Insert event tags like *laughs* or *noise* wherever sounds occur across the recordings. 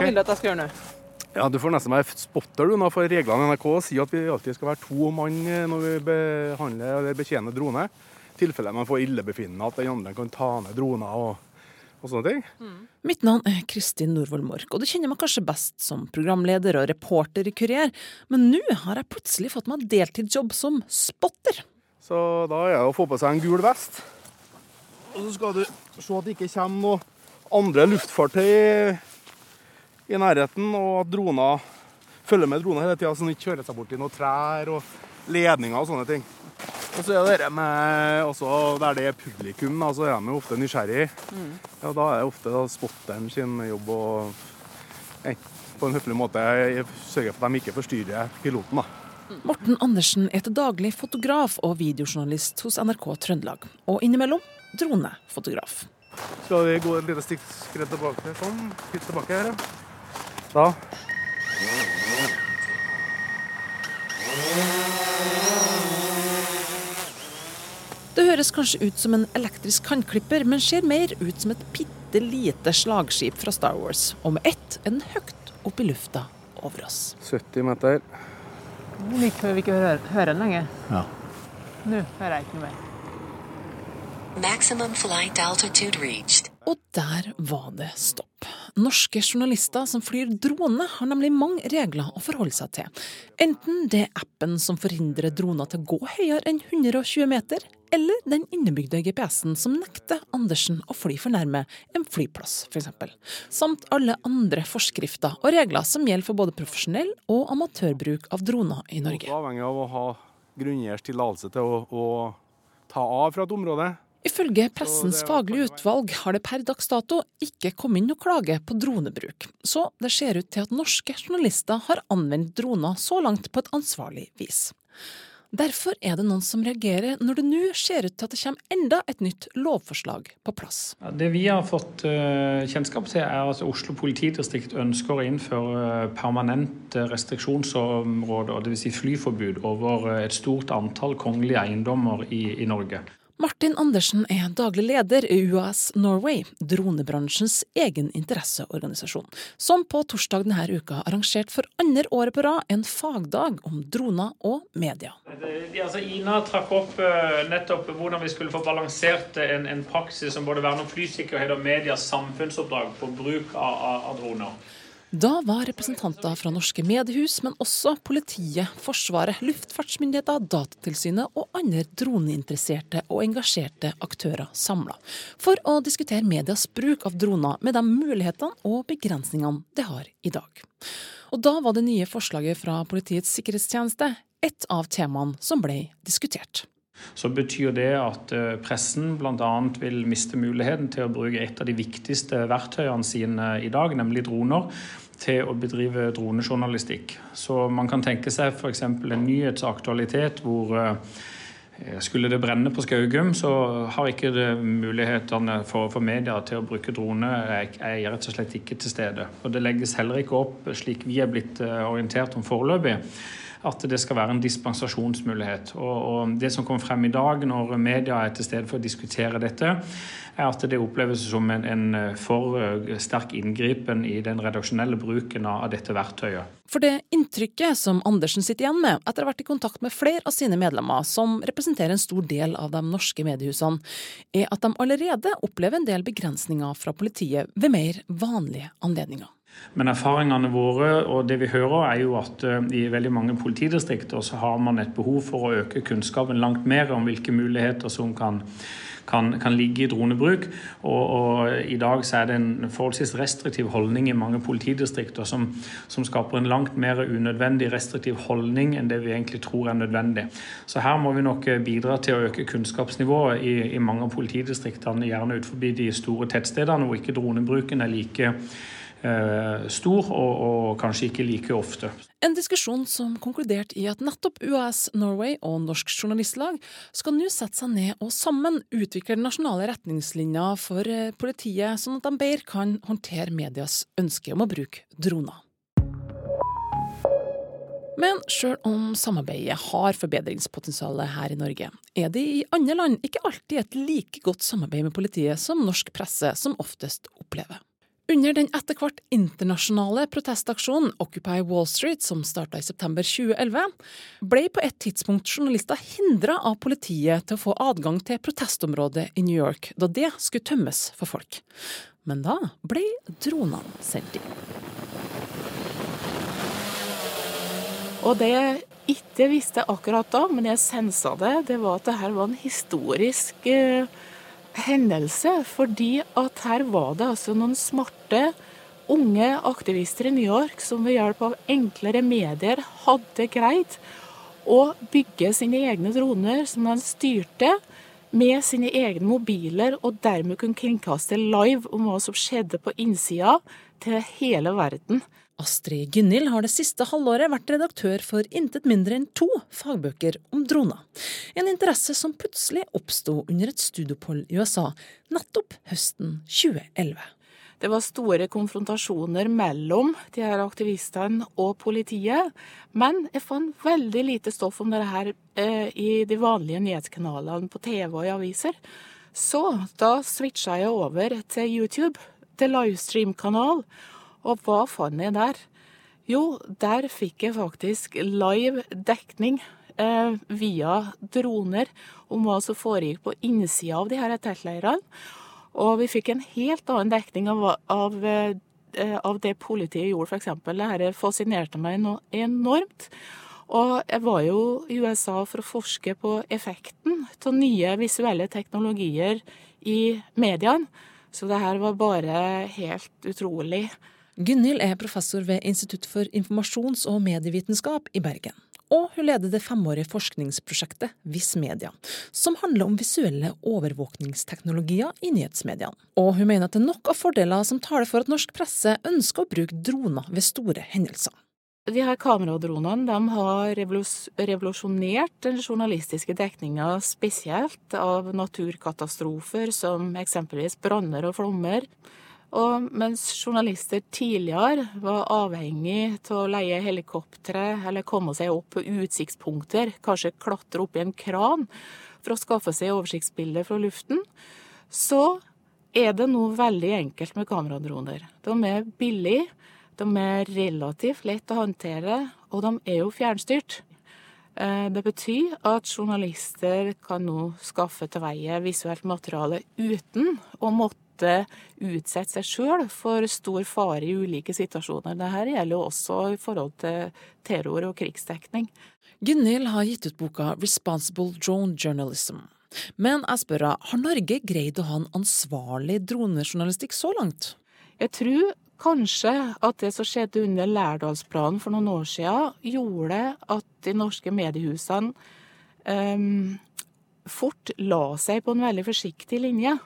Hva vil du at jeg skal gjøre nå? Ja, Du får nesten være spotter du, nå, for reglene i NRK sier at vi alltid skal være to mann eh, når vi behandler eller betjener drone. I tilfelle man får illebefinnende at den andre kan ta ned droner og, og sånne ting. Mm. Mitt navn er Kristin Norvoll Mork, og du kjenner meg kanskje best som programleder og reporter i Kurier, men nå har jeg plutselig fått meg deltidsjobb som spotter. Så da er det å få på seg en gul vest. Og så skal du se at det ikke kommer noe andre luftfartøy i nærheten, og at droner følger med droner hele tida, så de ikke kjører seg bort i noen trær og ledninger og sånne ting. Og så er det med også der det er publikum, da, så er de jo ofte nysgjerrig. Mm. Ja, da er det ofte da, spotteren sin jobb å på en høflig måte sørge for at de ikke forstyrrer piloten. da. Morten Andersen er til daglig fotograf og videojournalist hos NRK Trøndelag, og innimellom dronefotograf. Skal vi gå et lite stikk tilbake? Sånn. Litt tilbake her, ja. Da. Det høres kanskje ut som en elektrisk kantklipper, men ser mer ut som et bitte lite slagskip fra Star Wars. Og med ett er den høyt opp i lufta over oss. 70 meter. Like før vi ikke hører, hører den lenger. Ja. Nå hører jeg ikke noe mer. Maximum flight altitude reached. Og der var det stopp. Norske journalister som flyr drone, har nemlig mange regler å forholde seg til. Enten det er appen som forhindrer droner til å gå høyere enn 120 meter, eller den innebygde GPS-en som nekter Andersen å fly for nærme en flyplass, f.eks. Samt alle andre forskrifter og regler som gjelder for både profesjonell og amatørbruk av droner i Norge. Det er Avhengig av å ha grunngivers tillatelse til å, å ta av fra et område. Ifølge Pressens faglige utvalg har det per dags dato ikke kommet inn noe klage på dronebruk, så det ser ut til at norske journalister har anvendt droner så langt på et ansvarlig vis. Derfor er det noen som reagerer når det nå ser ut til at det kommer enda et nytt lovforslag på plass. Det vi har fått eh, kjennskap til, er at Oslo politidistrikt ønsker å innføre permanent permanente restriksjonsområder, dvs. Si flyforbud, over et stort antall kongelige eiendommer i, i Norge. Martin Andersen er daglig leder i UAS Norway, dronebransjens egen interesseorganisasjon, som på torsdag denne uka arrangerte for andre året på rad en fagdag om droner og media. Altså, Ina trakk opp uh, nettopp hvordan vi skulle få balansert en, praksis som både verner om flysikkerhet og medias samfunnsoppdrag på bruk av droner. Da var representanter fra norske mediehus, men også politiet, Forsvaret, luftfartsmyndigheter, Datatilsynet og andre droneinteresserte og engasjerte aktører samla for å diskutere medias bruk av droner med de mulighetene og begrensningene det har i dag. Og da var det nye forslaget fra Politiets sikkerhetstjeneste et av temaene som ble diskutert så betyr det at eh, pressen bl.a. vil miste muligheten til å bruke et av de viktigste verktøyene sine i dag, nemlig droner, til å bedrive dronejournalistikk. Så man kan tenke seg f.eks. en nyhetsaktualitet hvor eh, skulle det brenne på Skaugum, så har ikke det mulighetene for, for media til å bruke drone er, er rett og slett ikke til stede. Og det legges heller ikke opp, slik vi er blitt eh, orientert om foreløpig, at det skal være en dispensasjonsmulighet. Og, og det som kommer frem i dag når media er til stede for å diskutere dette, er at det oppleves som en, en for eh, sterk inngripen i den redaksjonelle bruken av dette verktøyet. For det inntrykket som Andersen sitter igjen med etter å ha vært i kontakt med flere av sine medlemmer, som representerer en stor del av de norske mediehusene, er at de allerede opplever en del begrensninger fra politiet ved mer vanlige anledninger. Men erfaringene våre og det vi hører, er jo at eh, i veldig mange politidistrikter så har man et behov for å øke kunnskapen langt mer om hvilke muligheter som kan kan, kan ligge i dronebruk. Og, og, I dag så er det en forholdsvis restriktiv holdning i mange politidistrikter som, som, skaper en langt mer unødvendig restriktiv holdning enn det vi egentlig tror er nødvendig. Så her må vi nok eh, bidra til å øke kunnskapsnivået i, i mange av politidistriktene, gjerne ut forbi de store tettstedene hvor ikke dronebruken er like stor, og, og, kanskje ikke like ofte. En diskusjon som konkluderte i at nettopp UAS Norway og Norsk Journalistlag skal nå sette seg ned og sammen utvikle nasjonale retningslinjer for eh, politiet, sånn at de bedre kan håndtere medias ønske om å bruke droner. Men sjøl om samarbeidet har forbedringspotensial her i Norge, er det i andre land ikke alltid et like godt samarbeid med politiet som norsk presse som oftest opplever. Under den etter hvert internasjonale protestaksjonen Occupy Wall Street, som starta i september 2011, ble på et tidspunkt journalister hindra av politiet til å få adgang til protestområdet i New York, da det skulle tømmes for folk. Men da ble dronene sendt inn. Og det jeg ikke visste akkurat da, men jeg sensa det, det var at det her var en historisk eh, hendelse, fordi at her var det altså noen smarte unge aktivister i New York som ved hjelp av enklere medier hadde greid å bygge sine egne droner som de styrte med sine egne mobiler, og dermed kunne kringkaste live om hva som skjedde på innsida til hele verden. Astrid Gynhild har det siste halvåret vært redaktør for intet mindre enn to fagbøker om droner. En interesse som plutselig oppsto under et studieopphold i USA nettopp høsten 2011. Det var store konfrontasjoner mellom de her aktivistene og politiet. Men jeg fant veldig lite stoff om dette her eh, i de vanlige nyhetskanalene på TV og i aviser. Så da switcha jeg over til YouTube, til livestream-kanal. Og hva fant jeg der? Jo, der fikk jeg faktisk live dekning eh, via droner om hva som foregikk på innsida av de her teltleirene. Og vi fikk en helt annen dekning av, av, eh, av det politiet gjorde, f.eks. Dette fascinerte meg enormt. Og jeg var jo i USA for å forske på effekten av nye visuelle teknologier i mediene. Så det her var bare helt utrolig. Gunhild er professor ved Institutt for informasjons- og medievitenskap i Bergen. Og hun leder det femårige forskningsprosjektet Viss Media, som handler om visuelle overvåkningsteknologier i nyhetsmediene. Og hun mener at det er nok av fordeler som taler for at norsk presse ønsker å bruke droner ved store hendelser. De her kameradronene har revolusjonert den journalistiske dekninga spesielt av naturkatastrofer som eksempelvis branner og flommer. Og mens journalister tidligere var avhengig av å leie helikoptre eller komme seg opp på utsiktspunkter, kanskje klatre opp i en kran for å skaffe seg oversiktsbilder fra luften, så er det nå veldig enkelt med kameradroner. De er billige, de er relativt lett å håndtere, og de er jo fjernstyrt. Eh, det betyr at journalister kan nå skaffe til veie visuelt materiale uten å måtte måte utsette seg sjøl for stor fare i ulike situasjoner. Dette gjelder jo også i forhold til terror og krigsdekning. Gunhild har gitt ut boka 'Responsible Drone Journalism'. Men jeg spør henne, har Norge greid å ha en ansvarlig dronejournalistikk så langt? Jeg tror kanskje at det som skjedde under Lærdalsplanen for noen år siden, gjorde at de norske mediehusene um, fort la seg på en veldig forsiktig linje.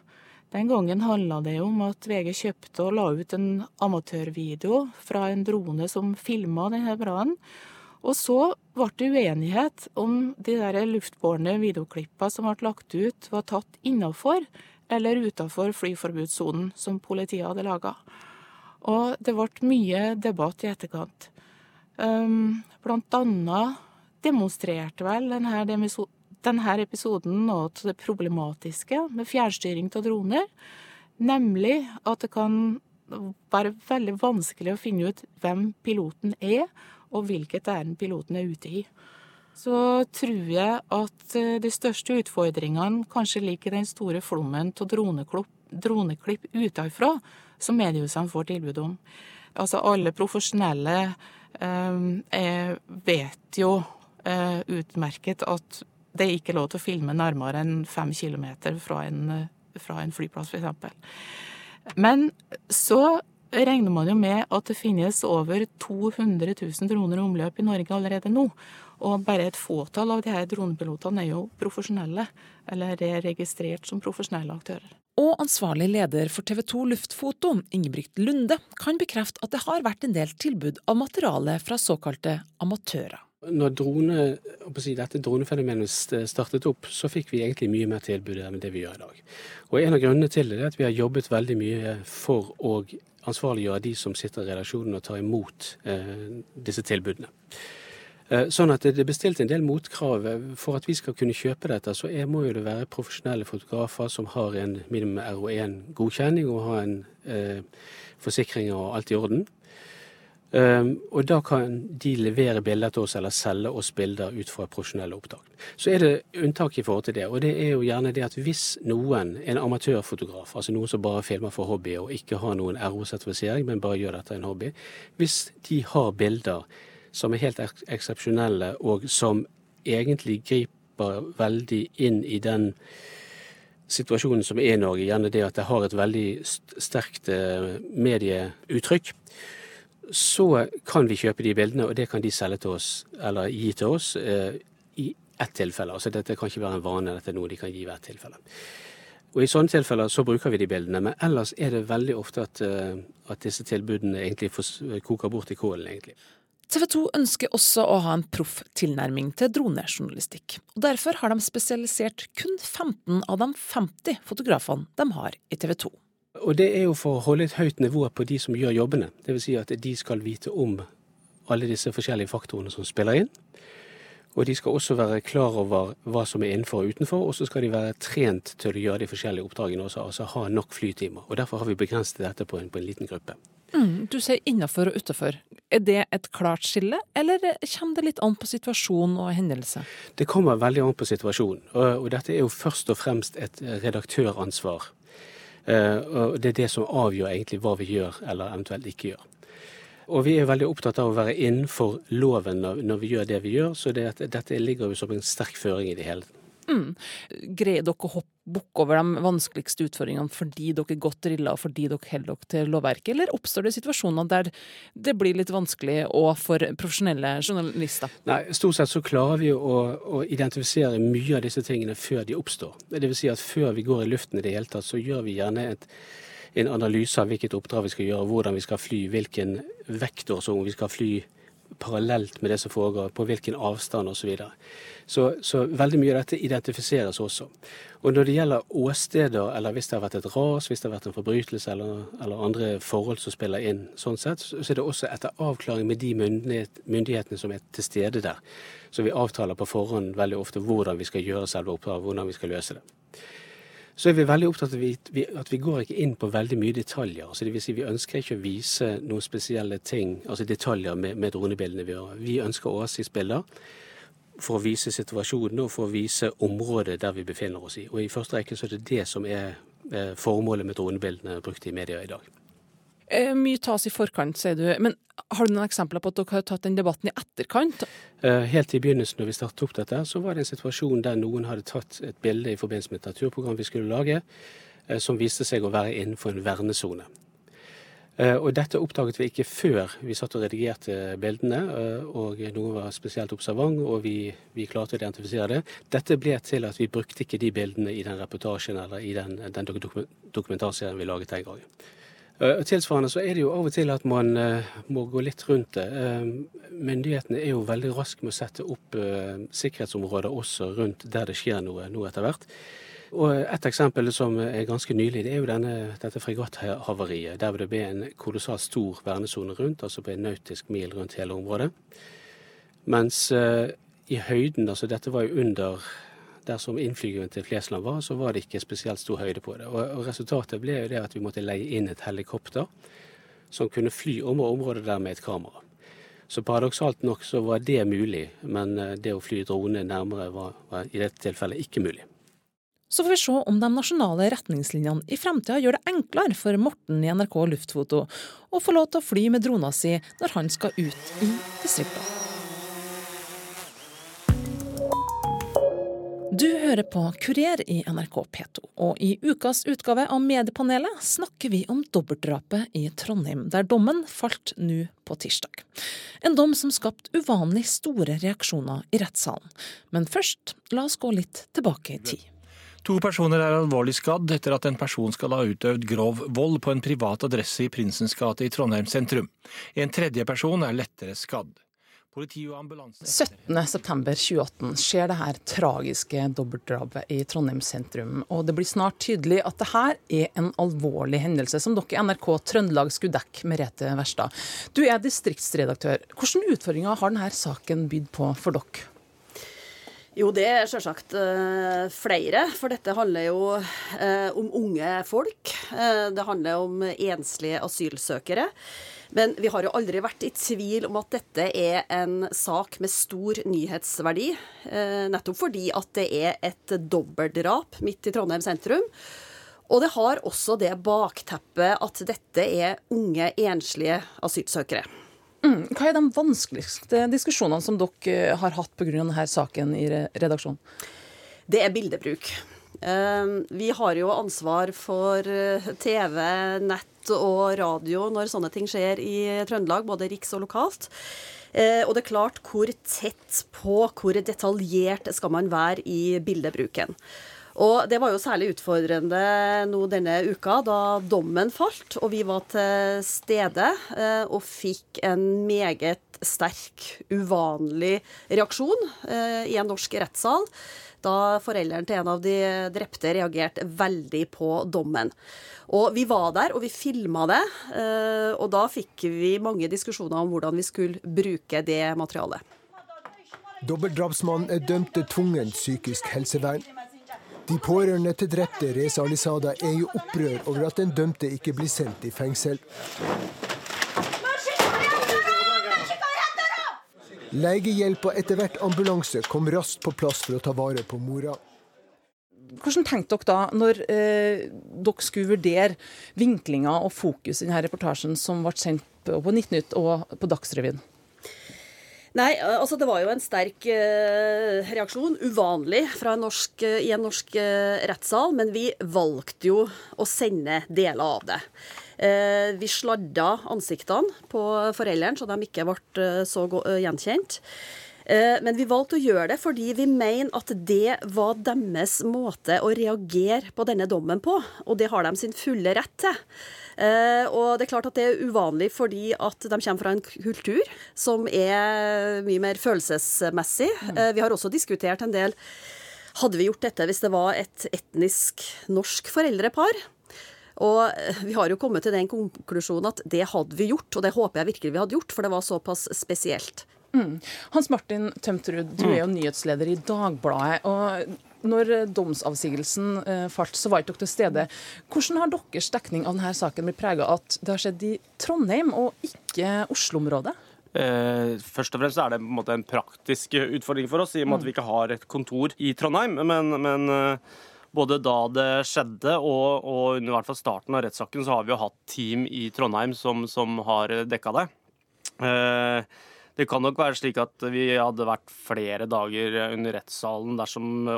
Den gangen handla det om at VG kjøpte og la ut en amatørvideo fra en drone som filma denne brannen. Og så ble det uenighet om de der luftbårne videoklippene som ble lagt ut, var tatt innafor eller utafor flyforbudssonen som politiet hadde laga. Og det ble mye debatt i etterkant. Um, blant annet demonstrerte vel denne denne episoden nå til det problematiske med fjernstyring av droner. Nemlig at det kan være veldig vanskelig å finne ut hvem piloten er, og hvilket ærend piloten er ute i. Så tror jeg at eh, de største utfordringene kanskje ligger i den store flommen av droneklipp, droneklipp utenfra som mediehusene får tilbud om. Altså alle profesjonelle eh, vet jo eh, utmerket at det er ikke lov til å filme nærmere enn fem kilometer fra en, fra en flyplass, f.eks. Men så regner man jo med at det finnes over 200 000 droner i omløp i Norge allerede nå. Og bare et fåtall av de her dronepilotene er jo profesjonelle, eller er registrert som profesjonelle aktører. Og ansvarlig leder for TV 2 Luftfoto, Ingebrigt Lunde, kan bekrefte at det har vært en del tilbud av materiale fra såkalte amatører. Når drone, dette dronefenomenet startet opp, så fikk vi egentlig mye mer tilbud enn det vi gjør i dag. Og En av grunnene til det er at vi har jobbet veldig mye for å ansvarliggjøre de som sitter i redaksjonen og tar imot eh, disse tilbudene. Eh, sånn at det er bestilt en del motkrav. For at vi skal kunne kjøpe dette, så er, må jo det være profesjonelle fotografer som har en minimum RO1-godkjenning og har en eh, forsikring og alt i orden. Um, og da kan de levere bilder til oss eller selge oss bilder ut fra profesjonelle opptak. Så er det unntak i forhold til det, og det er jo gjerne det at hvis noen, en amatørfotograf, altså noen som bare filmer for hobby og ikke har noen RO-sertifisering, men bare gjør dette en hobby, hvis de har bilder som er helt eksepsjonelle og som egentlig griper veldig inn i den situasjonen som er i Norge, gjerne det at det har et veldig sterkt eh, medieuttrykk, så kan vi kjøpe de bildene, og det kan de selge til oss, eller gi til oss, eh, i ett tilfelle. Altså dette kan ikke være en vane, dette er noe de kan gi i hvert tilfelle. Og I sånne tilfeller så bruker vi de bildene, men ellers er det veldig ofte at, uh, at disse tilbudene egentlig koker bort i kålen. egentlig. TV 2 ønsker også å ha en proff tilnærming til dronejournalistikk. og Derfor har de spesialisert kun 15 av de 50 fotografene de har i TV 2. Og det er jo for å holde et høyt nivå på de som gjør jobbene. Dvs. Si at de skal vite om alle disse forskjellige faktorene som spiller inn. Og de skal også være klar over hva som er innenfor og utenfor, og så skal de være trent til å gjøre de forskjellige oppdragene også, altså ha nok flytimer. Og Derfor har vi begrenset dette på en, på en liten gruppe. Mm, du sier innafor og utafor. Er det et klart skille, eller kommer det litt an på situasjon og hendelse? Det kommer veldig an på situasjonen, og, og dette er jo først og fremst et redaktøransvar. Eh, og det er det som avgjør egentlig hva vi gjør eller eventuelt ikke gjør. Og vi er veldig opptatt av å være innenfor loven når, vi gjør det vi gjør, så det, dette ligger jo som en sterk føring i det hele. Mm. Greier dere å bukke over de vanskeligste utfordringene fordi dere er godt drilla og fordi dere holder dere til lovverket, eller oppstår det situasjoner der det blir litt vanskelig òg for profesjonelle journalister? Nei, Stort sett så klarer vi å, å identifisere mye av disse tingene før de oppstår. Det vil si at før vi går i luften i det hele tatt, så gjør vi gjerne et, en analyse av hvilket oppdrag vi skal gjøre, hvordan vi skal fly, hvilken vektor som vi skal fly parallelt med det som foregår, på hvilken avstand osv. Så, videre. så Så veldig mye av dette identifiseres også. Og når det gjelder åsteder, eller hvis det har vært et ras, hvis det har vært en forbrytelse eller, eller andre forhold som spiller inn, sånn sett, så er det også etter avklaring med de myndighet, myndighetene som er til stede der. Så vi avtaler på forhånd veldig ofte hvordan vi skal gjøre selve oppdraget, hvordan vi skal løse det så er vi veldig opptatt av at vi går ikke inn på veldig mye detaljer. Altså det vil si Vi ønsker ikke å vise noen spesielle ting, altså detaljer med, med dronebildene vi har. Vi ønsker oversiktsbilder for å vise situasjonen og for å vise området der vi befinner oss i. Og I første rekke så er det det som er eh, formålet med dronebildene brukt i media i dag. Eh, mye tas i forkant, sier du. Men har du noen eksempler på at dere har tatt den debatten i etterkant? Eh, helt i begynnelsen når vi startet opp dette, så var det en situasjon der noen hadde tatt et bilde i forbindelse med et naturprogram vi skulle lage, eh, som viste seg å være innenfor en vernesone. Og dette oppdaget vi ikke før vi satt og redigerte bildene, og noen var spesielt observant, og vi, vi, klarte å identifisere det. Dette ble til at vi brukte ikke de bildene i den reportasjen eller i den, den dokumentarserien vi laget den gangen. Eh, tilsvarende så er det jo av og til at man eh, må gå litt rundt det. Eh, myndighetene er jo veldig raske med å sette opp sikkerhetsområder også rundt der det skjer noe nå etter hvert. Og Et eksempel som er ganske nylig, det er jo denne, dette fregatthavariet. Der det ble en kolossalt stor vernesone rundt, altså på en nautisk mil rundt hele området. Mens i høyden, altså dette var jo under der som innflygingen til Flesland var, så var det ikke spesielt stor høyde på det. Og, og Resultatet ble jo det at vi måtte leie inn et helikopter som kunne fly om området der med et kamera. Så paradoksalt nok så var det mulig, men eh, det å fly drone nærmere var, var i dette tilfellet ikke mulig. Så får vi se om de nasjonale retningslinjene i fremtida gjør det enklere for Morten i NRK Luftfoto å få lov til å fly med drona si når han skal ut i distriktene. Du hører på Kurier i NRK P2, og i ukas utgave av Mediepanelet snakker vi om dobbeltdrapet i Trondheim, der dommen falt nå på tirsdag. En dom som skapte uvanlig store reaksjoner i rettssalen. Men først, la oss gå litt tilbake i tid. To personer er alvorlig skadd etter at en person skal ha utøvd grov vold på en privat adresse i Prinsens gate i Trondheim sentrum. En tredje person er lettere skadd. Politi og ambulanse 17.9.2018 skjer det her tragiske dobbeltdrapet i Trondheim sentrum. Og det blir snart tydelig at det her er en alvorlig hendelse, som dere i NRK Trøndelag skulle dekke, Merete Verstad. Du er distriktsredaktør. Hvilke utfordringer har denne saken bydd på for dere? Jo, det er selvsagt uh, flere. For dette handler jo uh, om unge folk. Uh, det handler om enslige asylsøkere. Men vi har jo aldri vært i tvil om at dette er en sak med stor nyhetsverdi. nettopp fordi at det er et dobbeltdrap midt i Trondheim sentrum. Og det har også det bakteppet at dette er unge, enslige asylsøkere. Mm. Hva er de vanskeligste diskusjonene som dere eh, har hatt pga. denne saken i redaksjonen? Det er bildebruk. Ehm, vi har jo ansvar for eh, TV, nett og radio når sånne ting skjer i Trøndelag, både riks og lokalt. Eh, og det er klart hvor tett på, hvor detaljert skal man være i bildebruken. Og det var jo særlig utfordrende nå denne uka, da dommen falt, og vi var til stede eh, og fikk en meget sterk, uvanlig reaksjon eh, i en norsk rettssal. Da foreldrene til en av de drepte reagerte veldig på dommen. Og vi var der, og vi filma det. Eh, og da fikk vi mange diskusjoner om hvordan vi skulle bruke det materialet. Dobbeltdrapsmannen er dømt til tvungent psykisk helsevern. De pårørende til drepte Reza Alisada er i opprør over at den dømte ikke blir sendt i fengsel. Legehjelp og etter hvert ambulanse kom raskt på plass for å ta vare på mora. Hvordan tenkte dere da, når eh, dere skulle vurdere vinklinga og fokus i denne reportasjen som ble sendt på 19 Nytt og på Dagsrevyen? Nei, altså det var jo en sterk uh, reaksjon. Uvanlig en norsk, uh, i en norsk uh, rettssal, men vi valgte jo å sende deler av det. vi sladda ansiktene på foreldrene, så de ikke ble så gjenkjent. Men vi valgte å gjøre det fordi vi mener at det var deres måte å reagere på denne dommen på, og det har de sin fulle rett til. Eh, og det er klart at det er uvanlig fordi at de kommer fra en kultur som er mye mer følelsesmessig. Mm. Eh, vi har også diskutert en del Hadde vi gjort dette hvis det var et etnisk norsk foreldrepar? Og eh, vi har jo kommet til den konklusjonen at det hadde vi gjort, og det håper jeg virkelig vi hadde gjort, for det var såpass spesielt. Mm. Hans Martin Tømtrud, du er jo nyhetsleder i Dagbladet. og når domsavsigelsen eh, falt, så var ikke dere til stede. Hvordan har deres dekning av denne saken blitt prega av at det har skjedd i Trondheim og ikke Oslo-området? Eh, først og fremst er det en, en, en praktisk utfordring for oss, i og med at vi ikke har et kontor i Trondheim. Men, men eh, både da det skjedde og, og under hvert fall starten av rettssaken, så har vi jo hatt team i Trondheim som, som har dekka det. Eh, det kan nok være slik at vi hadde vært flere dager under rettssalen dersom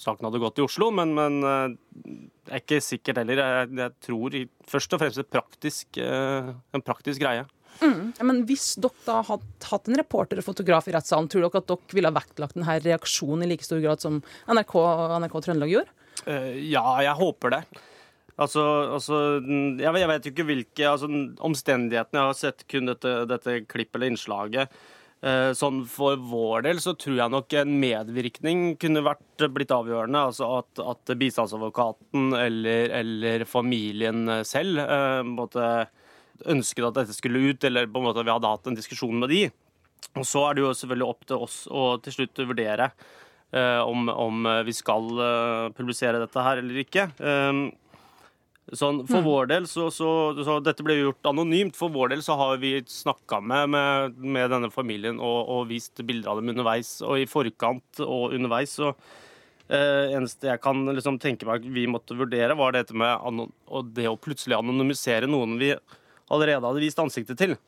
saken hadde gått i Oslo, men, men eh, det er ikke sikkert heller. Jeg, jeg tror først og fremst det praktisk, eh, en praktisk greie. Mm. Men hvis dere hadde hatt en reporter og fotograf i rettssalen, tror dere at dere ville ha vektlagt denne reaksjonen i like stor grad som NRK og NRK Trøndelag gjorde? Ja, jeg håper det. Altså, altså jeg, vet, jeg, vet jo ikke hvilke altså, omstendighetene Jeg har sett kun dette, dette klippet eller innslaget. Eh, sånn For vår del så tror jeg nok en medvirkning kunne vært blitt avgjørende. Altså at, at bistandsadvokaten eller, eller, familien selv eh, måtte ønsket at dette skulle ut, eller på en måte vi hadde hatt en diskusjon med de. Og Så er det jo selvfølgelig opp til oss å til slutt vurdere eh, om, om, vi skal eh, publisere dette her eller ikke. Eh, Sånn, for mm. vår del, så, så, så, Dette ble gjort anonymt. For vår del så har vi snakka med, med, med, denne familien og, og, vist bilder av dem underveis. Og i forkant og underveis. Så eh, eneste jeg kan liksom tenke meg vi måtte vurdere, var dette med det å plutselig anonymisere noen vi allerede hadde vist ansiktet til.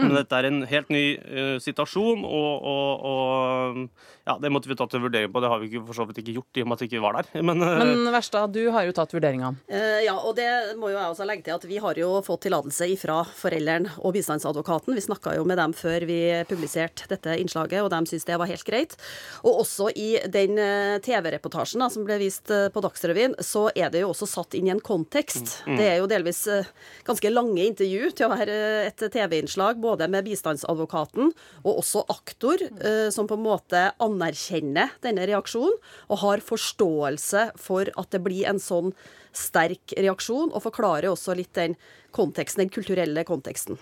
Men dette er en helt ny uh, situasjon, og, og, og, ja, det måtte vi tatt en vurdering på. Det har vi ikke, for så vidt ikke gjort, i og med at vi ikke var der. *laughs* Men, uh, Men Verstad, du har jo tatt vurderinga. Uh, ja, og det må jo jeg også legge til at vi har jo fått tillatelse ifra forelderen og bistandsadvokaten. Vi snakka jo med dem før vi publiserte dette innslaget, og de syntes det var helt greit. Og også i den TV-reportasjen som ble vist på Dagsrevyen, så er det jo også satt inn i en kontekst. Mm. Mm. Det er jo delvis ganske lange intervju til å være et TV-innslag både med bistandsadvokaten og også aktor, uh, som på en måte anerkjenner denne reaksjonen og har forståelse for at det blir en sånn sterk reaksjon, og forklarer også litt den konteksten, den kulturelle konteksten.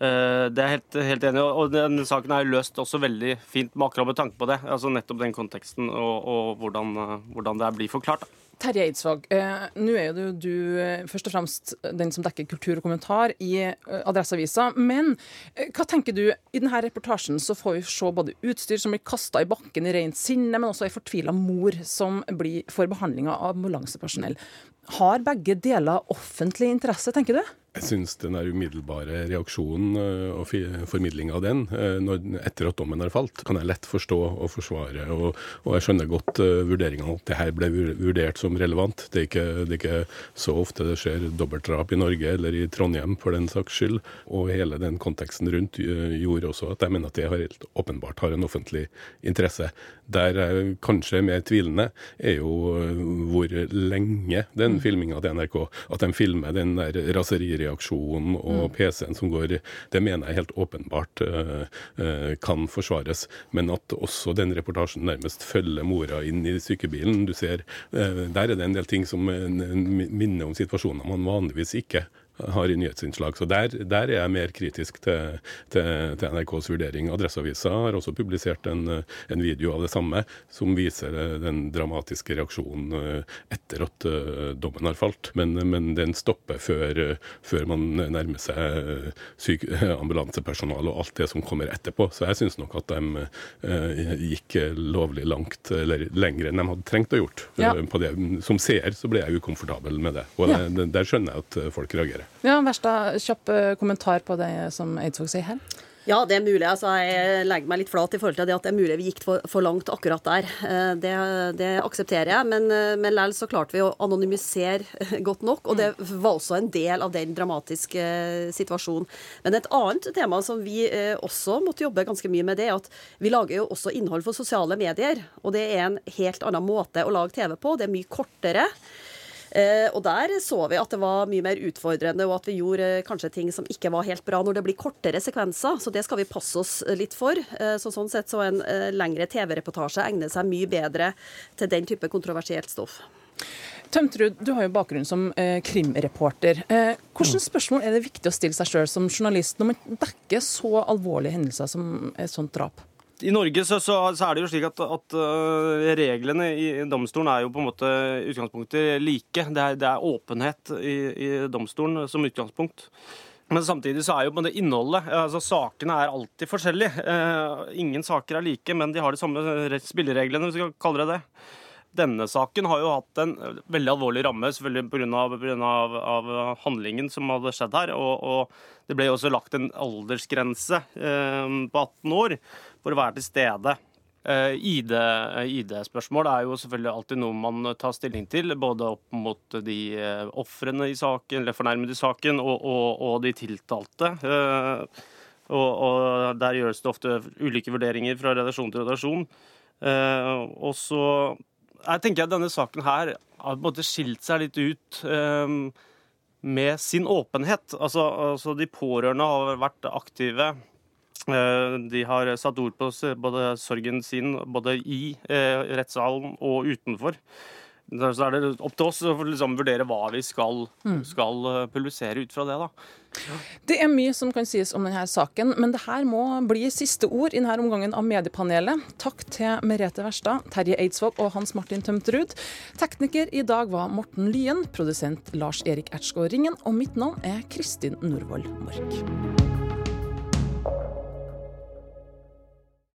Eh, det er helt, helt enig. Og denne saken er løst også veldig fint med akkurat med tanke på det. Altså nettopp den konteksten og, og hvordan, eh, hvordan, det blir forklart. Terje Eidsvåg, eh, nå er jo du, du eh, først og fremst den som dekker kultur og kommentar i eh, Adresseavisa. Men eh, hva tenker du? I denne reportasjen så får vi se både utstyr som blir kasta i bakken i rent sinne, men også ei fortvila mor som blir, får behandlinga av ambulansepersonell. Har begge deler offentlig interesse, tenker du? Jeg syns den er umiddelbare reaksjonen eh, og formidling av den eh, når, etter at dommen har falt, kan jeg lett forstå og forsvare. Og, og jeg skjønner godt uh, at det her ble vurdert som relevant. Det er, ikke, det er ikke så ofte det skjer dobbeltdrap i Norge eller i Trondheim for den saks skyld. Og hele den konteksten rundt uh, gjorde også at jeg mener at det har helt åpenbart har en offentlig interesse. Der jeg kanskje er mer tvilende, er jo hvor lenge den mm. filminga til NRK At de filmer den der raserireaksjonen og mm. PC-en som går Det mener jeg helt åpenbart uh, uh, kan forsvares. Men at også den reportasjen nærmest følger mora inn i sykebilen Du ser, uh, Der er det en del ting som minner om situasjoner man vanligvis ikke har i nyhetsinnslag. Så der, der er jeg mer kritisk til, til, til NRKs vurdering. Adresseavisa har også publisert en, en, video av det samme, som viser den dramatiske reaksjonen eh, etter at uh, dommen har falt. Men, men den stopper før, før, man nærmer seg syk, *laughs* ambulansepersonal og alt det som kommer etterpå. Så jeg syns nok at de gikk lovlig langt, eller lenger enn de hadde trengt å gjort. Ja. På det. Som seer så ble jeg ukomfortabel med det. Og ja. der, der skjønner jeg at folk reagerer. Ja, Versta, kjapp eh, kommentar på det som Eidsvåg sier her. Ja, det er mulig. Altså, jeg legger meg litt flat i forhold til det at det er mulig vi gikk for, for langt akkurat der. Eh, det, det aksepterer jeg, men, eh, men likevel så klarte vi å anonymisere godt nok. Og det var også en del av den dramatiske situasjonen. Men et annet tema som vi også måtte jobbe ganske mye med, det er at vi lager jo også innhold for sosiale medier. Og det er en helt annen måte å lage TV på. Det er mye kortere. Eh, og der så vi at det var mye mer utfordrende, og at vi gjorde eh, kanskje ting som ikke var helt bra når det blir kortere sekvenser. Så det skal vi passe oss litt for. Eh, så sånn sett så en lengre TV-reportasje egner seg mye bedre til den type kontroversielt stoff. Tømtrud, du har jo bakgrunn som eh, krimreporter. Eh, hvilke spørsmål er det viktig å stille seg sjøl som journalist når man dekker så alvorlige hendelser som et sånt drap? I Norge så, så, er det jo slik at, at uh, reglene i domstolen er jo på en måte utgangspunktet like. Det er, det er åpenhet i, i, domstolen som utgangspunkt. Men samtidig så er jo det innholdet altså Sakene er alltid forskjellige. Uh, ingen saker er like, men de har de samme spillereglene, hvis vi skal kalle det det. Denne saken har jo hatt en veldig alvorlig ramme selvfølgelig pga. Handlingen som hadde skjedd her. Og, og det ble jo også lagt en aldersgrense eh, på 18 år for å være til stede. Eh, ID-spørsmål ID er jo selvfølgelig alltid noe man tar stilling til, både opp mot de eh, ofrene i saken, eller fornærmede i saken, og, og, og de tiltalte. Eh, og, og, Der gjøres det ofte ulike vurderinger fra redaksjon til redaksjon. Eh, og så jeg tenker at denne saken her har på en måte skilt seg litt ut med sin åpenhet. Altså, altså, De pårørende har vært aktive. De har satt ord på både sorgen sin både i uh, rettssalen og utenfor. Så er det opp til oss å liksom vurdere hva vi skal, mm. skal eh, publisere ut fra det. da. Det er mye som kan sies om denne saken, men det her må bli siste ord i denne omgangen av Mediepanelet. Takk til Merete Verstad, Terje Eidsvåg og Hans Martin Tømterud. Tekniker i dag var Morten Lyen, produsent Lars Erik Ertsgaard Ringen, og mitt navn er Kristin Norvoll Mork.